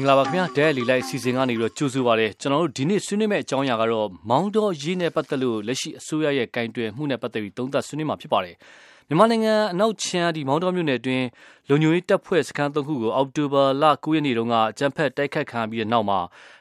င်္ဂလာပါခင်ဗျာဒဲလီလိုက်စီစဉ်ကနေပြီးတော့ကြိုးဆိုပါရစေကျွန်တော်တို့ဒီနေ့ဆွေးနွေးမယ့်အကြောင်းအရာကတော့မောင်းတော်ရေးနဲ့ပတ်သက်လို့လက်ရှိအစိုးရရဲ့ကင်တွယ်မှုနဲ့ပတ်သက်ပြီးသုံးသပ်ဆွေးနွေးမှာဖြစ်ပါတယ်မြန်မာနိုင်ငံအနောက်ချမ်းဒီမောင်းတော်မြို့နယ်အတွင်းလုံခြုံရေးတပ်ဖွဲ့စခန်းသုံးခုကိုအောက်တိုဘာလ9ရက်နေ့တုန်းကအကြမ်းဖက်တိုက်ခတ်ခံပြီးတဲ့နောက်မှာ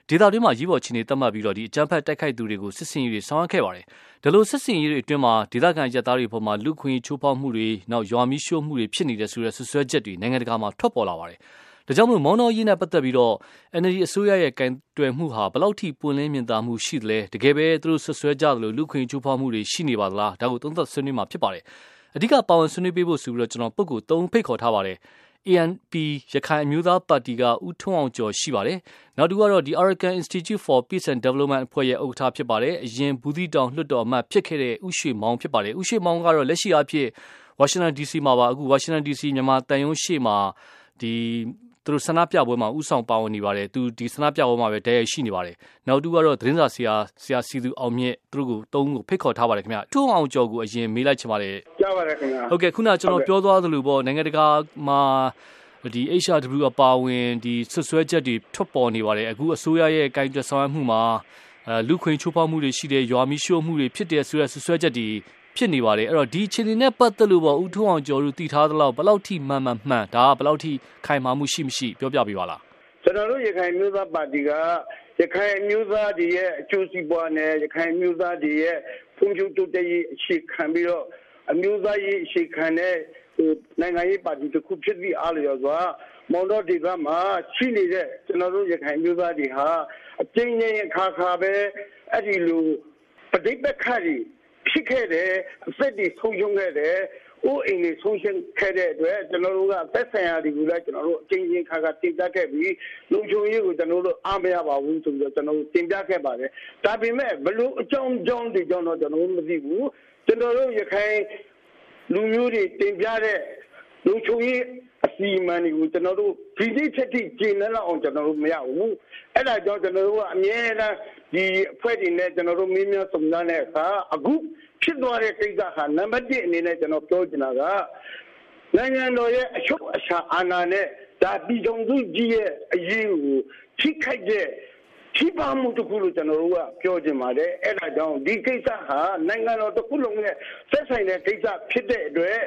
ဒေသတွင်းမှာရေးပေါ်ချီနေတတ်မှတ်ပြီးတော့ဒီအကြမ်းဖက်တိုက်ခိုက်သူတွေကိုစစ်စင်ရေးတွေဆောင်ရွက်ခဲ့ပါတယ်ဒါလို့စစ်စင်ရေးတွေအတွင်းမှာဒေသခံရဲသားတွေပေါ်မှာလူခွင့်ချိုးဖောက်မှုတွေနောက်ရွာမီးရှို့မှုတွေဖြစ်နေတဲ့ဆိုတဲ့ဆွဆွဲချက်တွေနိုင်ငံတကာမှာထွက်ပေါ်လာပါတယ် ဒါကြောင့်မလို့မောင်တော်ရေးနဲ့ပတ်သက်ပြီးတော့ NLD အစိုးရရဲ့ကင်တွယ်မှုဟာဘယ်လောက်ထိပွင့်လင်းမြင်သာမှုရှိသလဲတကယ်ပဲသူတို့ဆွဆွဲကြသလိုလူခွင့်ချိုးဖောက်မှုတွေရှိနေပါသလားဒါကိုသုံးသပ်ဆွေးနွေးမှာဖြစ်ပါတယ်အဓိကပါဝင်ဆွေးနွေးပေးဖို့ဆိုပြီးတော့ကျွန်တော်ပုဂ္ဂိုလ်၃ဖိတ်ခေါ်ထားပါတယ် ANP ရခိုင်အမျိုးသားပါတီကဦးထွန်းအောင်ကျော်ရှိပါတယ်။နောက်တစ်ခုကတော့ဒီ Arakan Institute for Peace and Development အဖွဲ့ရဲ့ဥက္ကဋ္ဌဖြစ်ပါတယ်။အရင်ဘူးသီတောင်လွှတ်တော်အမတ်ဖြစ်ခဲ့တဲ့ဦးရွှေမောင်ဖြစ်ပါတယ်။ဦးရွှေမောင်ကတော့လက်ရှိအဖြစ် Washington DC မှာပါအခု Washington DC မြန်မာတန်ယုံရှေ့မှာဒီ သူတို့ဆန္ဒပြပွဲမှာဥဆောင်ပါဝင်နေပါတယ်သူဒီဆန္ဒပြပွဲမှာပဲတရရှိနေပါတယ်နောက်တူကတော့သတင်းစာဆရာဆရာစီသူအောင်မြင့်သူတို့ကိုတုံးကိုဖိတ်ခေါ်ထားပါတယ်ခင်ဗျထုံအောင်ကျော်ကိုအရင်မေးလိုက်ချင်ပါတယ်ကြားပါတယ်ခင်ဗျဟုတ်ကဲ့ခုနကျွန်တော်ပြောသွားသလိုပေါ့နိုင်ငံတကာမှာဒီ HRW အပါဝင်ဒီဆွဆွဲချက်တွေထွက်ပေါ်နေပါတယ်အခုအစိုးရရဲ့ကိုင်တွယ်ဆောင်ရွက်မှုမှာအဲလူခွင့်ချိုးဖောက်မှုတွေရှိတယ်ရွာမီရှို့မှုတွေဖြစ်တယ်ဆိုတဲ့ဆွဆွဲချက်တွေ ဖြစ်နေပါတယ်အဲ့တော့ဒီအခြေအနေနဲ့ပတ်သက်လို့ပေါ့ဦးထွန်းအောင်ကျော်တို့တည်ထားသလောက်ဘယ်လောက်ထိမှန်မှန်မှန်ဒါကဘယ်လောက်ထိခိုင်မာမှုရှိမရှိပြောပြပေးပါလားကျွန်တော်တို့ရခိုင်မျိုးသားပါတီကရခိုင်မျိုးသားတွေရဲ့အကျိုးစီးပွားနဲ့ရခိုင်မျိုးသားတွေရဲ့ဖွံ့ဖြိုးတိုးတက်ရေးအခြေခံပြီးတော့အမျိုးသားရေးအခြေခံတဲ့နိုင်ငံရေးပါတီတစ်ခုဖြစ်ပြီးအားလျော်စွာမောင်တော်ဒေသမှာရှိနေတဲ့ကျွန်တော်တို့ရခိုင်မျိုးသားတွေဟာအကျဉ်းချင်းအခါခါပဲအဲ့ဒီလိုပဋိပက္ခတွေ ဖြစ်ခဲ့တယ်အသက်တွေဆုံးရှုံးခဲ့တယ်အိုးအိမ်တွေဆုံးရှုံးခဲ့တဲ့အတွက်ကျွန်တော်တို့ကသက်ဆိုင်ရာတွေကိုလည်းကျွန်တော်တို့အချင်းချင်းခါခါတင်ပြခဲ့ပြီးလုံခြုံရေးကိုကျွန်တော်တို့အားမရပါဘူးဆိုပြီးတော့ကျွန်တော်တို့တင်ပြခဲ့ပါတယ်ဒါပေမဲ့ဘလို့အကြောင်းကြောင်းတွေကြောင့်တော့ကျွန်တော်တို့မသိဘူးကျွန်တော်တို့ရခိုင်လူမျိုးတွေတင်ပြတဲ့လုံခြုံရေးအစီအမံတွေကိုကျွန်တော်တို့ဒီနေ့ချက်ထိကျင့်နေလောက်အောင်ကျွန်တော်တို့မရဘူးအဲ့ဒါကြောင့်ကျွန်တော်တို့ကအမြဲတမ်း ဒီအဖွဲ့တွေနဲ့ကျွန်တော်တို့မင်းများစုံစမ်းတဲ့အခါအခုဖြစ်သွားတဲ့ကိစ္စဟာနံပါတ်1အနေနဲ့ကျွန်တော်ပြောချင်တာကနိုင်ငံတော်ရဲ့အချုပ်အချာအာဏာနဲ့ဒါပြည်တော်စုကြီးရဲ့အရေးကိုထိခိုက်တဲ့ထိပါမှုတခုလို့ကျွန်တော်တို့ကပြောချင်ပါတယ်အဲ့ဒါကြောင့်ဒီကိစ္စဟာနိုင်ငံတော်တစ်ခုလုံးနဲ့ဆက်ဆိုင်တဲ့ကိစ္စဖြစ်တဲ့အတွက်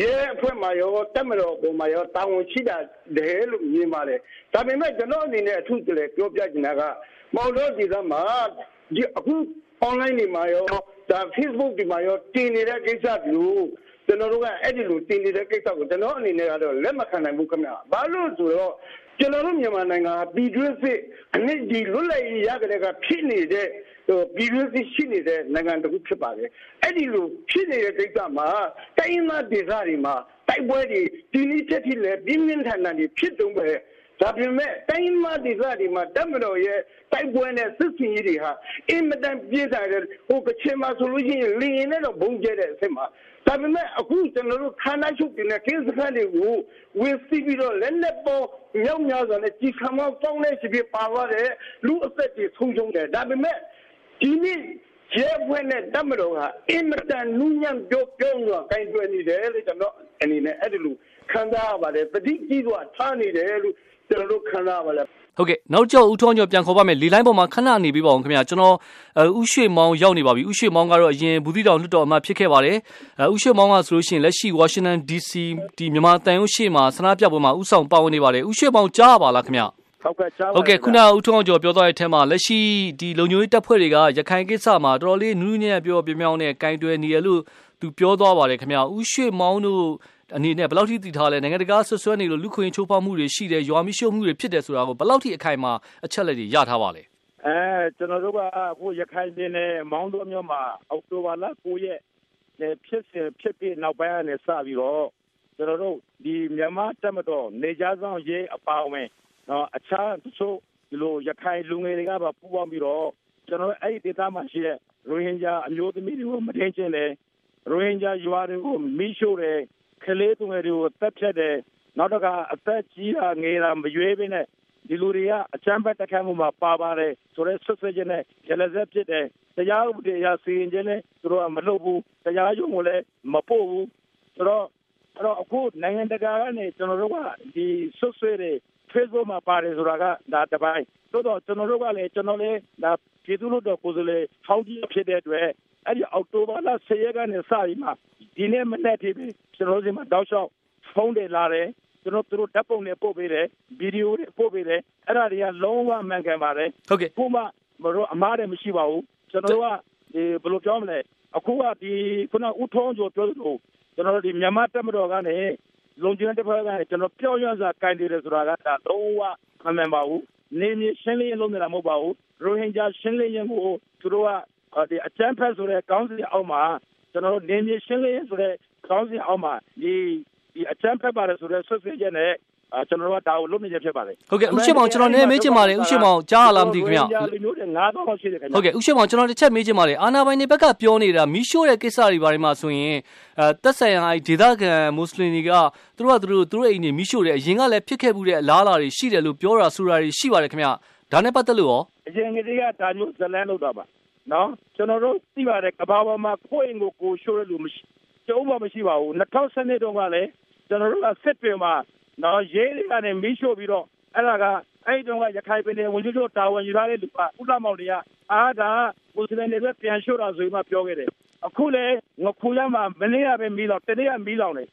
ရဲအဖွဲ့မှာရောတက်မတော်ပုံမှာရောတာဝန်ရှိတာတယ်လို့မြင်ပါတယ်ဒါပေမဲ့ကျွန်တော်အနေနဲ့အထူးတည်းပြောပြချင်တာက မောင်တော်ဒီကမှာဒီအခု online တွေမှာရောဒါ Facebook တွေမှာရောတင်နေတဲ့ကိစ္စမျိုးကျွန်တော်တို့ကအဲ့ဒီလိုတင်နေတဲ့ကိစ္စကိုကျွန်တော်အနေနဲ့ကတော့လက်မခံနိုင်ဘူးခင်ဗျာဘာလို့ဆိုတော့ကျွန်တော်တို့မြန်မာနိုင်ငံဟာပြည်တွင်းစစ်အနည်းဒီလွတ်လပ်ရေးရကြတဲ့ကဖြစ်နေတဲ့ဟိုပြည်တွင်းစစ်ရှိနေတဲ့နိုင်ငံတစ်ခုဖြစ်ပါတယ်အဲ့ဒီလိုဖြစ်နေတဲ့ကိစ္စမှာတိုင်းမဒေသတွေမှာတိုက်ပွဲတွေဒီနည်းချက်ထိလည်းပြင်းပြင်းထန်ထန်တွေဖြစ်တုံးပဲ ဒါပေမဲ့တိုင်းမဒေသတွေမှာတပ်မတော်ရဲ့တိုက်ပွဲနဲ့စစ်စင်ရေးတွေဟာအင်မတန်ပြင်းထန်တယ်ဟိုကချင်မှာဆိုလို့ရှိရင်လင်းရင်နဲ့တော့ဘုံကျဲတဲ့အဆင့်မှာဒါပေမဲ့အခုကျွန်တော်တို့ခန္ဓာချုပ်တင်တဲ့ကင်းစခန်းတွေကိုဝင်စီးပြီးတော့လက်လက်ပေါ်မြောက်များစွာနဲ့ကြီးခံမောင်းပေါင်းတဲ့ရှိပြီးပါသွားတဲ့လူအသက်တွေဆုံးရှုံးတယ်ဒါပေမဲ့ဒီနေ့ရဲဖွဲ့နဲ့တပ်မတော်ကအင်မတန်နူးညံ့ပြောပြောင်းစွာကင်တွယ်နေတယ်လို့ကျွန်တော်အနေနဲ့အဲ့ဒီလိုခံစားရပါတယ်တတိကြီးစွာထားနေတယ်လို့ ကျွန်တော်တို့ခံစားရပါတယ်ဟုတ်ကဲ့နောက်ကျောဦးထွန်းကျော်ပြန်ခေါ်ပါမယ်လေလိုင်းပေါ်မှာခဏနေပြီးပါအောင်ခင်ဗျာကျွန်တော်ဥရွှေမောင်ရောက်နေပါပြီဥရွှေမောင်ကတော့အရင်ဘူးသီတောင်လွတ်တော်အမတ်ဖြစ်ခဲ့ပါတယ်ဥရွှေမောင်ကဆိုလို့ရှိရင်လက်ရှိ Washington DC ဒီမြန်မာတန်ရုံးရှေ့မှာဆန္ဒပြပွဲမှာဥဆောင်ပါဝင်နေပါတယ်ဥရွှေမောင်ကြားပါလားခင်ဗျာဟုတ်ကဲ့ကြားပါဟုတ်ကဲ့ခုနဦးထွန်းအောင်ကျော်ပြောသွားတဲ့အထက်မှာလက်ရှိဒီလုံခြုံရေးတပ်ဖွဲ့တွေကရခိုင်ကိစ္စမှာတော်တော်လေးနူးညံ့ပြောပြမြောင်းနဲ့ကင်တွယ်နေရလို့သူပြောသွားပါတယ်ခင်ဗျာဥရွှေမောင်တို့ အနေနဲ့ဘယ်လောက်ထိတည်ထားလဲနိုင်ငံတကာဆွဆွဲနေလို့လူခွင့်ချိုးဖောက်မှုတွေရှိတယ်ရွာမရှိမှုတွေဖြစ်တယ်ဆိုတာကိုဘယ်လောက်ထိအခိုင်အမာအချက်လက်တွေရထားပါလဲအဲကျွန်တော်တို့ကအခုရခိုင်ပြည်နယ်မောင်းတော်မြို့မှာအောက်တိုဘာလ9ရက်ဖြစ်စဉ်ဖြစ်ပြီးနောက်ပိုင်းကနေစပြီးတော့ကျွန်တော်တို့ဒီမြန်မာတက်မတော်နေကြဆောင်ရေးအပါအဝင်နော်အခြားတချို့ဒီလိုရခိုင်လူငယ်တွေကပါပူးပေါင်းပြီးတော့ကျွန်တော်အဲ့ဒီဒေသမှာရှိတဲ့ရိုဟင်ဂျာအမျိုးသမီးတွေကိုမတင်ချင်တယ်ရိုဟင်ဂျာရွာတွေကိုမိရှို့တယ် ကလေးသူငယ်တွေကိုတက်ဖြတ်တယ်နောက်တော့ကအသက်ကြီးတာငယ်တာမရွေးဘဲနဲ့ဒီလူတွေကအချမ်းဘတ်တက်ခတ်မှုမှာပါပါတယ်ဆိုတော့ဆွဆွချင်းနဲ့ရလဇက်ဖြစ်တယ်တရားဥပဒေအရစီရင်ခြင်းနဲ့သူတို့ကမလုပ်ဘူးတရားရုံးကိုလည်းမပို့ဘူးဆိုတော့အဲ့တော့အခုနိုင်ငံတကာကနေကျွန်တော်တို့ကဒီဆွဆွတွေ Facebook မှာပါတယ်ဆိုတာကဒါတပိုင်းသို့တော့ကျွန်တော်တို့ကလည်းကျွန်တော်လည်းဒါပြည်သူ့လို့တော့ကိုယ်စားလှယ်ဟောင်းကြီးဖြစ်တဲ့အတွက် အဲ့ဒီအောက်တိုဘာလ10ရက်ကနေစပြီးမှဒီနေ့မနေ့ထိပဲကျွန်တော်တို့ဒီမှာတောက်လျှောက်ဖုန်းတွေလာတယ်ကျွန်တော်တို့ဓာတ်ပုံတွေပို့ပေးတယ်ဗီဒီယိုတွေပို့ပေးတယ်အဲ့ဒါတွေကလုံးဝမှန်ကန်ပါတယ်ဟုတ်ကဲ့ခုမှမတို့အမားတွေမရှိပါဘူးကျွန်တော်တို့ကဒီဘယ်လိုပြောမလဲအခုကဒီခုနဦးထုံးကျော်ပြောသလိုကျွန်တော်တို့ဒီမြန်မာတက်မတော်ကနေလုံခြုံတဲ့ဘက်ကနေကျွန်တော်ပြောင်းရစွာကင်တယ်ဆိုတာကဒါလုံးဝမမှန်ပါဘူးနေမြေရှင်းလင်းရေးလုပ်နေတာမဟုတ်ပါဘူးရိုဟင်ဂျာရှင်းလင်းရေးကိုသူတို့က ဒီအချမ်းဖက်ဆိုတဲ့ကောင်းစီအောက်မှာကျွန်တော်တို့နေမြေရှင်းလင်းရေးဆိုတဲ့ကောင်းစီအောက်မှာဒီဒီအချမ်းဖက်ပါတယ်ဆိုတဲ့ဆွဆွေးချက်နဲ့အာကျွန်တော်တို့ကဒါကိုလုပ်နေချက်ဖြစ်ပါတယ်ဟုတ်ကဲ့ဥရှိမောင်ကျွန်တော်နည်းမေးချင်ပါတယ်ဥရှိမောင်ကြားရလားမသိဘူးခင်ဗျလူမျိုးတွေ9000လောက်ရှိတယ်ခင်ဗျဟုတ်ကဲ့ဥရှိမောင်ကျွန်တော်တစ်ချက်မေးချင်ပါတယ်အာနာပိုင်တွေဘက်ကပြောနေတာမီးရှို့တဲ့ကိစ္စတွေဘာတွေမှာဆိုရင်အဲတက်ဆိုင်ရာအဲဒေသခံမွတ်စလင်တွေကသူတို့ကသူတို့သူတို့အိမ်နေမီးရှို့တယ်အရင်ကလည်းဖြစ်ခဲ့မှုတဲ့အလားအလာတွေရှိတယ်လို့ပြောတာဆိုတာတွေရှိပါတယ်ခင်ဗျဒါနဲ့ပတ်သက်လို့ရောအရင်ကတည်းကဒါမျိုးဇလန်းလုပ်တာပါ နော်ကျွန်တော်တို့သိပါတယ်ကဘာပေါ်မှာကိုယ့်အိမ်ကိုကိုရှိုးရလို့မရှိကျုံးမမရှိပါဘူး2012တုန်းကလည်းကျွန်တော်တို့ကစစ်တွေမှာနော်ရေးတွေကနေမီးရှို့ပြီးတော့အဲ့ဒါကအဲ့ဒီတုန်းကရခိုင်ပြည်နယ်ဝန်ကြီးချုပ်တာဝန်ယူထားတဲ့လူကဥလမောင်တွေကအာဒါမွတ်စလင်တွေပြန်ရှို့တာဆိုပြီးမှပြောခဲ့တယ်အခုလည်းငခုရမှာမနေ့ကပဲမီးလောင်တနေ့ကမီးလောင်တယ်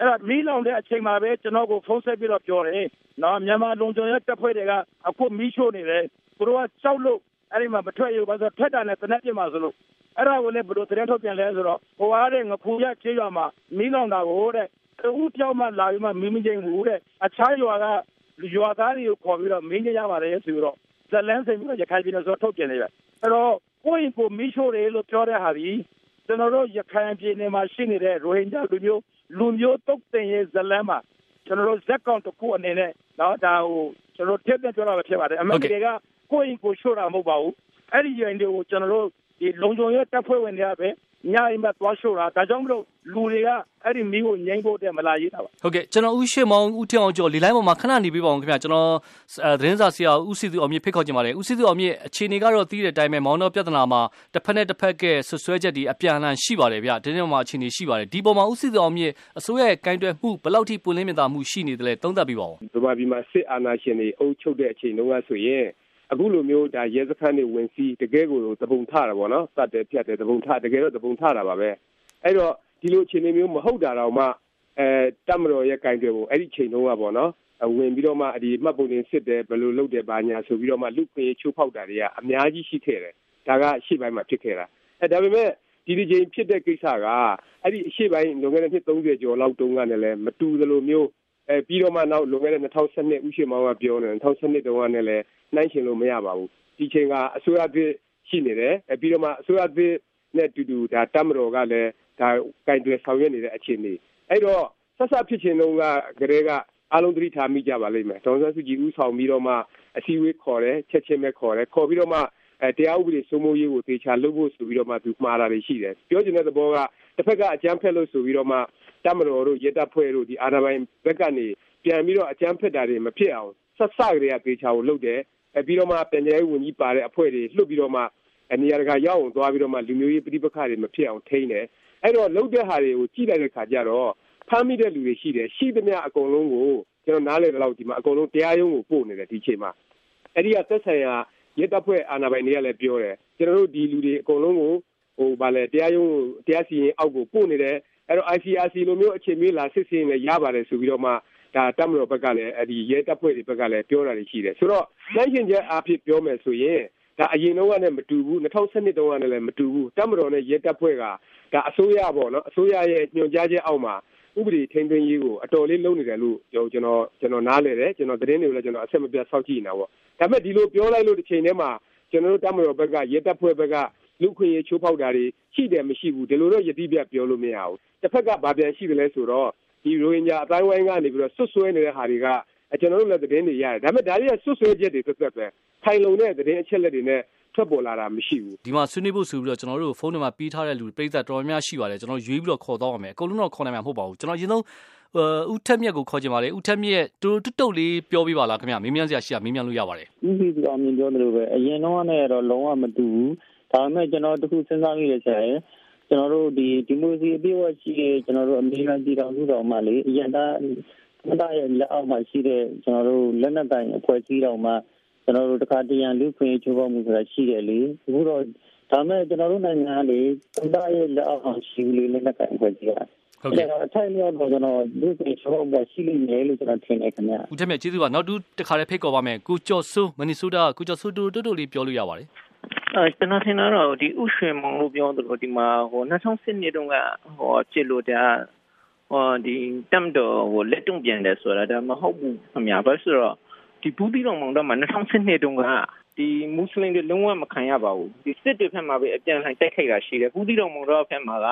အဲ့ဒါမီးလောင်တဲ့အချိန်မှာပဲကျွန်တော်ကိုဖုန်းဆက်ပြီးတော့ပြောတယ်နော်မြန်မာလုံခြုံရေးတပ်ဖွဲ့တွေကအခုမီးရှို့နေတယ်သူတို့ကကြောက်လို့ အဲ့ဒီမှာမထွက်ရဘူးဘာလို့ထွက်တာနဲ့တနက်ပြမှာဆိုလို့အဲ့ဒါကိုလည်းဘယ်လိုသတင်းထုတ်ပြန်လဲဆိုတော့ဟိုအားတဲ့ငခုရချေးရွာမှာမီးလောင်တာကိုတဲ့ဦးပြောင်းမှလာပြီးမှမီးမငိမ့်ဘူးတဲ့အခြားရွာကရွာသားတွေကိုခေါ်ပြီးတော့မင်းကြရပါတယ်ဆိုပြီးတော့ဇလန်းစိန်ပြီးတော့ရခိုင်ပြည်နယ်ဆိုထုတ်ပြန်နေတယ်အဲ့တော့ကိုယ့်ကိုမီးရှို့တယ်လို့ပြောတဲ့ဟာဒီကျွန်တော်တို့ရခိုင်ပြည်နယ်မှာရှိနေတဲ့ရိုဟင်ဂျာလူမျိုးလူမျိုးတုတ်တင်ရဲ့ဇလန်းမှာကျွန်တော်တို့ဇက်ကောင်တစ်ခုအနေနဲ့တော့ဒါဟိုကျွန်တော်ထည့်ပြန်ပြောတာပဲဖြစ်ပါတယ်အမေရိကကို ယ့်ကိုရှို့တာမဟုတ်ပါဘူးအဲ့ဒီရင်တွေကိုကျွန်တော်တို့ဒီလုံခြုံရေးတပ်ဖွဲ့ဝင်တွေကပဲညအိမ်မှာသွားရှို့တာဒါကြောင့်မလို့လူတွေကအဲ့ဒီမီးကိုငိမ့်ဖို့တဲ့မလာရေးတာပါဟုတ်ကဲ့ကျွန်တော်ဦးရှိမောင်ဦးထင်အောင်ကျော်လေလိုင်းပေါ်မှာခဏနေပြပါအောင်ခင်ဗျကျွန်တော်သတင်းစာဆရာဦးစီသူအောင်မြင့်ဖိတ်ခေါ်ချင်ပါတယ်ဦးစီသူအောင်မြင့်အခြေအနေကတော့သိတဲ့အတိုင်းပဲမောင်တော်ပြဿနာမှာတစ်ဖက်နဲ့တစ်ဖက်ကဆွဆွဲချက်ဒီအပြန်အလှန်ရှိပါတယ်ဗျဒီနေ့မှာအခြေအနေရှိပါတယ်ဒီပေါ်မှာဦးစီသူအောင်မြင့်အစိုးရရဲ့ကင်တွယ်မှုဘယ်လောက်ထိပွင့်လင်းမြင်သာမှုရှိနေတယ်လဲသုံးသပ်ပြပါဦးဗမာပြည်မှာစစ်အာဏာရှင်တွေအုပ်ချုပ်တဲ့အချိန်တုန်းကဆိုရင် အခုလိုမျိုးဒါရဲစခန်းတွေဝင်စီးတကယ်ကိုသဘုံထတာပေါ့နော်တတ်တယ်ဖြတ်တယ်သဘုံထတကယ်တော့သဘုံထတာပါပဲအဲ့တော့ဒီလိုအခြေအနေမျိုးမဟုတ်တာတော့မှအဲတမတော်ရဲ့ကင်တွေပုံအဲ့ဒီချိန်တုန်းကပေါ့နော်ဝင်ပြီးတော့မှဒီမှတ်ပုံတင်စစ်တယ်ဘယ်လိုလုပ်တယ်ဘာညာဆိုပြီးတော့မှလူခွေချိုးဖောက်တာတွေကအများကြီးရှိခဲ့တယ်ဒါကရှေ့ပိုင်းမှာဖြစ်ခဲ့တာအဲဒါပေမဲ့ဒီဒီချိန်ဖြစ်တဲ့ကိစ္စကအဲ့ဒီအရှေ့ပိုင်းလွန်ခဲ့တဲ့နှစ်30ကျော်လောက်တုန်းကလည်းမတူသလိုမျိုး အဲပြီးတော့မှနောက်လွန်ခဲ့တဲ့2012ဥရှိမောင်ကပြောတယ်2012တုန်းကလည်းနှိုင်းရှင်လို့မရပါဘူးဒီချိန်ကအစိုးရသစ်ရှိနေတယ်အဲပြီးတော့မှအစိုးရသစ်နဲ့တူတူဒါတမတော်ကလည်းဒါကင်တွယ်ဆောင်ရွက်နေတဲ့အခြေအနေအဲ့တော့ဆက်ဆက်ဖြစ်ချင်တော့ကကလေးကအလုံးသတိထားမိကြပါလိမ့်မယ်ဒေါန်ဆန်းစုကြည်ဦးဆောင်ပြီးတော့မှအစည်းအဝေးခေါ်တယ်ချက်ချင်းပဲခေါ်တယ်ခေါ်ပြီးတော့မှအဲတရားဥပဒေစိုးမိုးရေးကိုတေချာလုပ်ဖို့ဆိုပြီးတော့မှသူမှားတာတွေရှိတယ်ပြောချင်တဲ့သဘောကတစ်ဖက်ကအကြမ်းဖက်လို့ဆိုပြီးတော့မှ တမတော်တို့ရဲတပ်ဖွဲ့တို့ဒီအာဏာပိုင်ဘက်ကနေပြန်ပြီးတော့အကြမ်းဖက်တာတွေမဖြစ်အောင်ဆက်စကလေးကတေချာကိုလုပ်တယ်အဲပြီးတော့မှပြည်내ဝန်ကြီးပါတဲ့အဖွဲ့တွေလှုပ်ပြီးတော့မှအနေရကရောက်အောင်သွားပြီးတော့မှလူမျိုးရေးပြဋိပက္ခတွေမဖြစ်အောင်ထိန်းတယ်အဲ့တော့လှုပ်တဲ့ဟာတွေကိုကြည့်လိုက်တဲ့ခါကျတော့ဖမ်းမိတဲ့လူတွေရှိတယ်ရှိသမျှအကုန်လုံးကိုကျွန်တော်နားလည်တဲ့လောက်ဒီမှာအကုန်လုံးတရားရုံးကိုပို့နေတယ်ဒီချိန်မှာအဲ့ဒီကသက်ဆိုင်ရာရဲတပ်ဖွဲ့အာဏာပိုင်တွေကလည်းပြောတယ်ကျွန်တော်တို့ဒီလူတွေအကုန်လုံးကိုဟိုဗာလဲတရားရုံးကိုတရားစီရင်အောက်ကိုပို့နေတယ် အဲ့တော့ ICRC လိုမျိုးအခြေမေးလာစစ်စင်လည်းရပါတယ်ဆိုပြီးတော့မှဒါတပ်မတော်ဘက်ကလည်းအဲ့ဒီရဲတပ်ဖွဲ့တွေဘက်ကလည်းပြောတာတွေရှိတယ်ဆိုတော့နိုင်ရှင်ချက်အားဖြင့်ပြောမယ်ဆိုရင်ဒါအရင်တော့ကလည်းမတူဘူး2012တုန်းကလည်းမတူဘူးတပ်မတော်နဲ့ရဲတပ်ဖွဲ့ကဒါအစိုးရပေါ့နော်အစိုးရရဲ့ညွှန်ကြားချက်အောက်မှာဥပဒေထိန်းသိမ်းရေးကိုအတော်လေးလုပ်နေတယ်လို့ကျွန်တော်ကျွန်တော်နားလည်တယ်ကျွန်တော်သတင်းတွေကိုလည်းကျွန်တော်အဆက်မပြတ်စောင့်ကြည့်နေတာပေါ့ဒါပေမဲ့ဒီလိုပြောလိုက်လို့တစ်ချိန်တည်းမှာကျွန်တော်တို့တပ်မတော်ဘက်ကရဲတပ်ဖွဲ့ဘက်က လူခွင့်ရေးချိုးဖောက်တာတွေရှိတယ်မရှိဘူးဒီလိုတော့ယတိပြပြောလို့မရဘူးတစ်ဖက်ကဗာပြန်ရှိတယ်လဲဆိုတော့ဒီရိုဟင်ဂျာအတိုင်းဝိုင်းကနေပြီးတော့ဆွဆွဲနေတဲ့ဟာတွေကကျွန်တော်တို့လည်းသတင်းတွေရတယ်ဒါပေမဲ့ဒါတွေကဆွဆွဲချက်တွေသက်သက်ပဲထိုင်လုံတဲ့သတင်းအချက်လက်တွေနဲ့ထွက်ပေါ်လာတာမရှိဘူးဒီမှာဆွေးနွေးဖို့ဆိုပြီးတော့ကျွန်တော်တို့ဖုန်းနံပါတ်ပေးထားတဲ့လူပြည်သက်တော်များများရှိပါတယ်ကျွန်တော်ရွေးပြီးတော့ခေါ်တော့ရမယ်အကုန်လုံးတော့ခေါ်နိုင်မှာမဟုတ်ပါဘူးကျွန်တော်အရင်ဆုံးဦးထက်မြက်ကိုခေါ်ချင်ပါလေဦးထက်မြက်တူတုတ်တုတ်လေးပြောပြပါလားခင်ဗျမင်းမြန်းစရာရှိတာမင်းမြန်းလို့ရပါတယ်ဦးစီးသူအောင်မြင်ပြောသလိုပဲအရင်တော့နဲ့တော့လုံးဝမတူဘူး ဒါပေမဲ့ကျွန်တော်တခုစဉ်းစားမိရချင်ကျွန်တော်တို့ဒီဒီမိုစီအပြည့်အဝရှိတဲ့ကျွန်တော်တို့အမေရိကန်ပြည်ထောင်စုတော်မှလေအရင်သားမသားရဲ့လက်အောက်မှာရှိတဲ့ကျွန်တော်တို့လက်နက်တိုင်အဖွဲ့အစည်းတော်မှာကျွန်တော်တို့တခါတရံလူခွင့်ချိုးဖောက်မှုဆိုတာရှိတယ်လေအခုတော့ဒါမဲ့ကျွန်တော်တို့နိုင်ငံလေမသားရဲ့လက်အောက်မှာရှိလေလက်နက်တိုင်အဖွဲ့အစည်းကဟုတ်ကဲ့အထိုင်လျောက်တော့ကျွန်တော်လူခွင့်ချိုးဖောက်မှုရှိလိမ့်မယ်လို့ကျွန်တော်ထင်တယ်ခင်ဗျာဦးထက်မြတ်ကျေးဇူးပါနောက်တူတခါလေးဖိတ်ခေါ်ပါမယ်ကိုကျော်စိုးမနီဆိုးတာကိုကျော်စိုးတူတူတူလေးပြောလို့ရပါတယ် အဲကျွန်တော်ထင်တော့ဒီဥရွှေမောင်လို့ပြောသလိုဒီမှာဟို2010နှစ်တုန်းကဟိုချစ်လို့တာဟောဒီတမ်တော်ဟိုလက်တုံပြန်တယ်ဆိုတာဒါမဟုတ်ဘူးခင်ဗျာဘာလို့ဆိုတော့ဒီဘူးတီတော်မောင်တော့မှာ2010နှစ်တုန်းကဒီမွတ်စလင်တွေလုံးဝမခံရပါဘူးဒီစစ်တွေဖက်မှာပဲအပြန်လှန်တိုက်ခိုက်တာရှိတယ်ဘူးတီတော်မောင်တော့ဖက်မှာက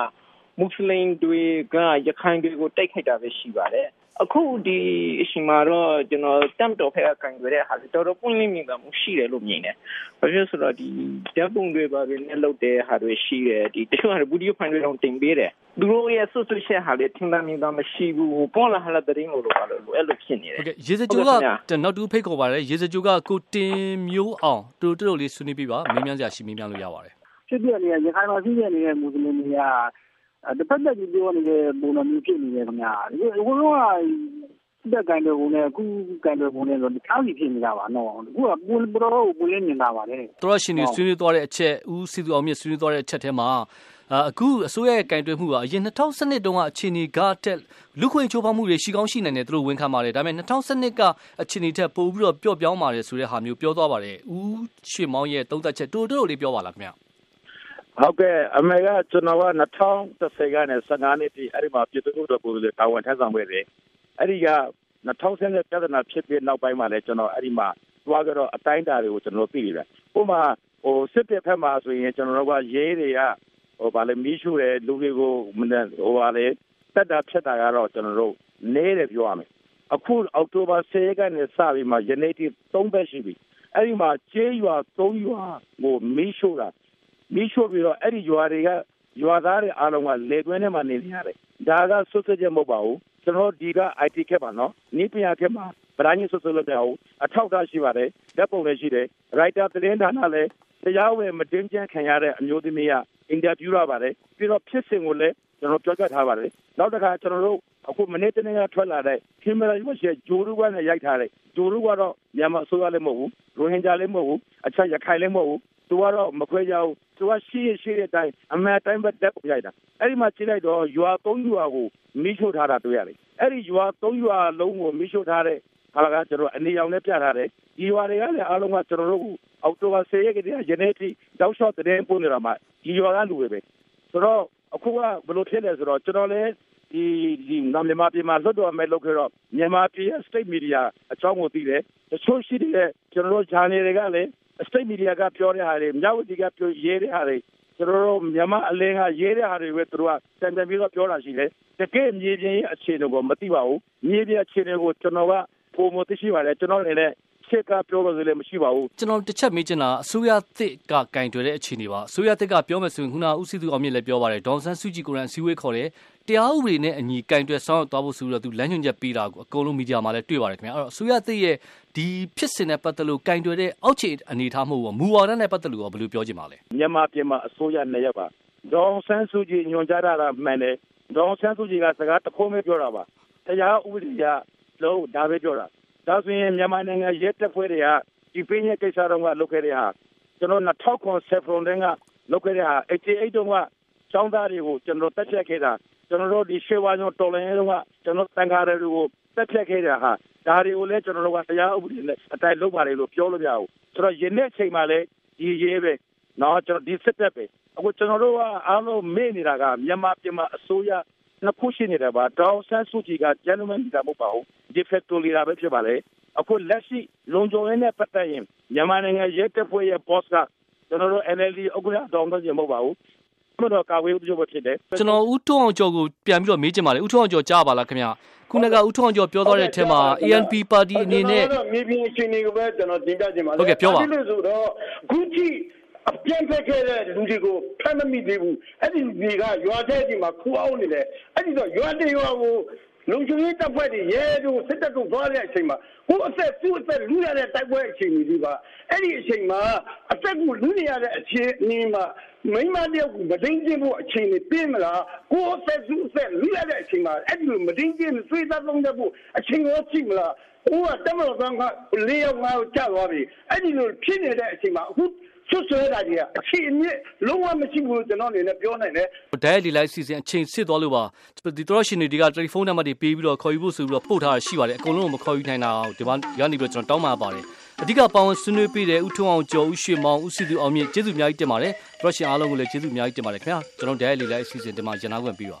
မွတ်စလင်တွေကရခိုင်တွေကိုတိုက်ခိုက်တာပဲရှိပါတယ် အခုဒီအချိန်မှာတော့ကျွန်တော်တမ်တော်ဖက်ကကန်ကြတဲ့ဟာတော်တော်ပွင့်လင်းမြင်သာမှုရှိတယ်လို့မြင်တယ်။ဘာဖြစ်လို့ဆိုတော့ဒီဓာတ်ပုံတွေပါပဲနဲ့လောက်တဲ့ဟာတွေရှိတယ်ဒီတချို့ဟာဘူဒီယိုဖိုင်တွေတော့တင်ပေးတယ်။သူတို့ရဲ့ဆွဆွချက်ဟာလေထင်သာမြင်သာမရှိဘူး။ပေါ်လာဟာလာတဲ့င်းလို့ပါလို့အဲ့လိုဖြစ်နေတယ်။ဟုတ်ကဲ့ရေစကြိုကနောက်တူဖိတ်ခေါ်ပါတယ်ရေစကြိုကကိုတင်မျိုးအောင်တူတူလေးဆွေးနွေးပြပါမင်းများစရာရှိမင်းများလို့ရပါတယ်။ဖြစ်ပြနေရရခိုင်မှာရှိနေတဲ့မူစလင်တွေက တစ်ဖက်သက်ကြီးပြောနေတဲ့ပုံစံမျိုးဖြစ်နေတယ်ခင်ဗျာဒီဘုံကတက်ကန်တဲ့ပုံနဲ့အခုကန်တဲ့ပုံနဲ့ဆိုတခြားစီဖြစ်နေတာပါနော်အခုကပူပရောပူလင်းနေတာပါလေတော်ရှင်နေဆွေးနွေးသွားတဲ့အချက်ဦးစီသူအောင်မြင့်ဆွေးနွေးသွားတဲ့အချက်ထဲမှာအခုအစိုးရရဲ့ကင်တွယ်မှုကအရင်2012တုန်းကအခြေအနေကတက်လူခွင့်ချိုးဖောက်မှုတွေရှိကောင်းရှိနိုင်တယ်သူတို့ဝန်ခံပါတယ်ဒါပေမဲ့2012ကအခြေအနေထက်ပိုပြီးတော့ပျော့ပြောင်းပါတယ်ဆိုတဲ့ဟာမျိုးပြောသွားပါတယ်ဦးရွှေမောင်းရဲ့သုံးသက်ချက်တိုးတိုးလေးပြောပါလားခင်ဗျ ဟုတ်ကဲ့အမေကကျွန်တော်က2010ကနေ15နှစ်တိအဲ့ဒီမှာပြည်သူ့တော်ပုံလေးတာဝန်ထမ်းဆောင်ခဲ့တယ်အဲ့ဒီက2010ပြဿနာဖြစ်ပြီးနောက်ပိုင်းမှာလည်းကျွန်တော်အဲ့ဒီမှာသွားကြတော့အတိုင်းတာတွေကိုကျွန်တော်သိပြီဗျဥပမာဟိုစစ်တပ်ဖက်မှာဆိုရင်ကျွန်တော်တို့ကရေးတွေကဟိုဗာလေမီးရှို့တယ်လူတွေကိုဟိုဗာလေတက်တာဖြတ်တာကတော့ကျွန်တော်တို့နေတယ်ပြောရမယ်အခုအောက်တိုဘာ10ရက်ကနေစပြီးမှယနေ့ထိ3ဘက်ရှိပြီအဲ့ဒီမှာကျေးရွာ3ရွာကိုမီးရှို့တာ မီးရှို့ပြီးတော့အဲ့ဒီရွာတွေကရွာသားတွေအားလုံးကလေတွင်းထဲမှာနေနေရတယ်ဒါကဆွဆွချက်မဟုတ်ပါဘူးကျွန်တော်ဒီက IT ခက်ပါနော်နီးပညာခက်မှာဗရာညဆွဆွလုပ်တယ်ဟုတ်အထောက်အထားရှိပါတယ်လက်ပုံလည်းရှိတယ် writer သတင်းဌာနလည်းတရားဝင်မတင်ကြံခံရတဲ့အမျိုးသမီးကအင်တာဗျူးရပါတယ်ပြီးတော့ဖြစ်စဉ်ကိုလည်းကျွန်တော်ပြောပြထားပါတယ်နောက်တစ်ခါကျွန်တော်တို့အခုမနေ့တနေ့ကထွက်လာတဲ့ခင်မရာရွှေဂျိုရူကနဲ့ရိုက်ထားတဲ့ဂျိုရူကတော့မြန်မာအစိုးရလည်းမဟုတ်ဘူးရိုဟင်ဂျာလည်းမဟုတ်ဘူးအခြားရခိုင်လည်းမဟုတ်ဘူး သူကတော့မခွဲကြဘူးသူကရှိရရှိတဲ့အတိုင်းအမှန်တိုင်းပဲတက်ကိုရိုက်တာအဲ့ဒီမှာကြည့်လိုက်တော့ရွာသုံးရွာကိုမိရှို့ထားတာတွေ့ရတယ်အဲ့ဒီရွာသုံးရွာလုံးကိုမိရှို့ထားတဲ့ဟာကကျွန်တော်အနေရောင်နဲ့ပြထားတယ်ဒီရွာတွေကလည်းအားလုံးကကျွန်တော်တို့အောက်တိုဘာ10ရက်ကတည်းကယနေ့ထိတောက်လျှောက်တဲ့ပုံနေတာမှာဒီရွာကလူတွေပဲဆိုတော့အခုကဘယ်လိုဖြစ်လဲဆိုတော့ကျွန်တော်လည်းဒီဒီမြန်မာပြည်မှာလွတ်တော်မဲ့လုပ်ခဲ့တော့မြန်မာပြည်ရဲ့ state media အကြောင်းကိုသိတယ်တချို့ရှိတဲ့ကျွန်တော်တို့ဂျာနယ်တွေကလည်း state media ကပြောတဲ့ဟာတွေမြောက်ဝတီကပြောရေးတဲ့ဟာတွေကျွန်တော်တို့မြန်မာအလင်းကရေးတဲ့ဟာတွေပဲသူတို့ကတန်တန်ပြီးတော့ပြောတာရှိတယ်တကယ်မြေပြင်ရဲ့အခြေအနေကိုမသိပါဘူးမြေပြင်အခြေအနေကိုကျွန်တော်ကပုံမသိရှိပါတယ်ကျွန်တော်လည်းချက်ကပြောလို့လည်းမရှိပါဘူးကျွန်တော်တစ်ချက်မေးချင်တာအစိုးရသစ်ကကင်တွယ်တဲ့အခြေအနေပါအစိုးရသစ်ကပြောမယ်ဆိုရင်ခုနကဦးစီသူအောင်မြင့်လည်းပြောပါတယ်ဒေါန်ဆန်းစုကြည်ကိုယ်တိုင်အစည်းအဝေးခေါ်တယ် တရားဥပဒေနဲ့အညီကင်တွယ်ဆောင်ရွက်သွားဖို့ဆိုတော့သူလမ်းညွှန်ချက်ပေးတာကိုအကုန်လုံးမီဒီယာမှာလည်းတွေ့ပါတယ်ခင်ဗျာအဲ့တော့အစိုးရသစ်ရဲ့ဒီဖြစ်စဉ်နဲ့ပတ်သက်လို့ကင်တွယ်တဲ့အောက်ခြေအနေထားမှုကိုမူဝါဒနဲ့ပတ်သက်လို့ဘယ်လိုပြောချင်ပါလဲမြန်မာပြည်မှာအစိုးရနှစ်ရက်ပါဒေါန်ဆန်းစုကြည်ညွှန်ကြားတာမှန်တယ်ဒေါန်ဆန်းစုကြည်ကစကားတစ်ခုမှပြောတာပါတရားဥပဒေကလုံးဒါပဲပြောတာဒါဆိုရင်မြန်မာနိုင်ငံရဲတပ်ဖွဲ့တွေကဒီပင်းရဲ့ကိစ္စတော့ကလုပ်ခဲ့တဲ့ဟာကျွန်တော်2007ဖုန်တန်းကလုပ်ခဲ့တဲ့ဟာ88တုန်းကចောင်းသားတွေကိုကျွန်တော်တက်ဖြတ်ခဲ့တာ ကျွန်တော်တို့ဒီရှေးဝါကျော်တော်လိုင်းတုန်းကကျွန်တော်တန်ခါတွေကိုတက်ဖြတ်ခဲ့တာဟာဒါတွေကိုလည်းကျွန်တော်တို့ကတရားဥပဒေနဲ့အတိုင်းလုပ်ပါလေလို့ပြောလို့မရဘူးဆိုတော့ယနေ့အချိန်မှာလည်းဒီရေးပဲနော်ကျွန်တော်ဒီစစ်တပ်ပဲအခုကျွန်တော်တို့ကအားလုံးမေ့နေတာကမြန်မာပြည်မှာအစိုးရနှစ်ခုရှိနေတယ်ပါဒေါ်ဆန်းစုကြည်က gentleman ဒါမဟုတ်ပါဘူး de facto leader ပဲဖြစ်ပါလေအခုလက်ရှိလုံခြုံရေးနဲ့ပတ်သက်ရင်မြန်မာနိုင်ငံရဲတပ်ဖွဲ့ရဲ့ boss ကကျွန်တော်တို့ NLD ဥက္ကဋ္ဌတောင်းတခြင်းမဟုတ်ပါဘူး မတော်ကာဝေးပြုဖို့ဖြစ်တယ်ကျွန်တော်ဦးထွန်းအောင်ကျော်ကိုပြန်ပြီးတော့မေးချင်ပါလေဦးထွန်းအောင်ကျော်ကြားပါလားခင်ဗျာခုနကဦးထွန်းအောင်ကျော်ပြောသွားတဲ့အထက်မှာ ANP ပါတီအနေနဲ့မြေပြင်ရှင်တွေကိုပဲကျွန်တော်တင်ပြချင်ပါလေဟုတ်ကဲ့ပြောပါလို့ဆိုတော့ခုကြည့်အပြန့်ဖက်ခဲ့တဲ့လူတွေကိုဖမ်းမမိသေးဘူးအဲ့ဒီလူတွေကရွာတဲ့ဒီမှာခူအောင်နေတယ်အဲ့ဒီတော့ရွာတဲ့ရွာကို လုံခြုံရေးတပ်ဖွဲ့တွေရဲတို့စစ်တပ်တို့သွားတဲ့အချိန်မှာကိုအသက်သူ့အသက်လူရတဲ့တိုက်ပွဲအချိန်ကြီးပါအဲ့ဒီအချိန်မှာအသက်ကိုလူနေရတဲ့အချိန်အင်းမှာမိမတယောက်ကိုမသိကျင်းဖို့အချိန်တွေပြင်းမလားကိုအသက်သူ့အသက်လူရတဲ့အချိန်မှာအဲ့ဒီလိုမသိကျင်းသွေးသားသုံးတဲ့ဖို့အချိန်ရောကြည့်မလားဟိုကတမတော်ကလေးယောက်ငါ့ကိုကြာသွားပြီအဲ့ဒီလိုဖြစ်နေတဲ့အချိန်မှာအခု ဆွဆွဲတာကြီးအချိန်အမြင့်လုံးဝမရှိဘူးကျွန်တော်အနေနဲ့ပြောနိုင်တယ်ဒိုင်လီလိုက်စီစဉ်အချိန်စစ်သွားလို့ပါဒီတော့ရှင်တွေကတယ်လီဖုန်းနံပါတ်တွေပေးပြီးတော့ခေါ်ယူဖို့ဆိုပြီးတော့ပို့ထားတာရှိပါတယ်အကုန်လုံးကိုမခေါ်ယူနိုင်တာဒီမှာရနေပြီးတော့ကျွန်တော်တောင်းပန်ပါတယ်အဓိကပေါဝင်ဆွေးနွေးပေးတဲ့ဦးထွန်းအောင်ကျော်ဦးရွှေမောင်ဦးစီသူအောင်မြင့်ကျေးဇူးအများကြီးတင်ပါတယ်ပရော့ရှင်အားလုံးကိုလည်းကျေးဇူးအများကြီးတင်ပါတယ်ခင်ဗျာကျွန်တော်ဒိုင်လီလိုက်စီစဉ်ဒီမှာရန်နာခွင့်ပြီးပါ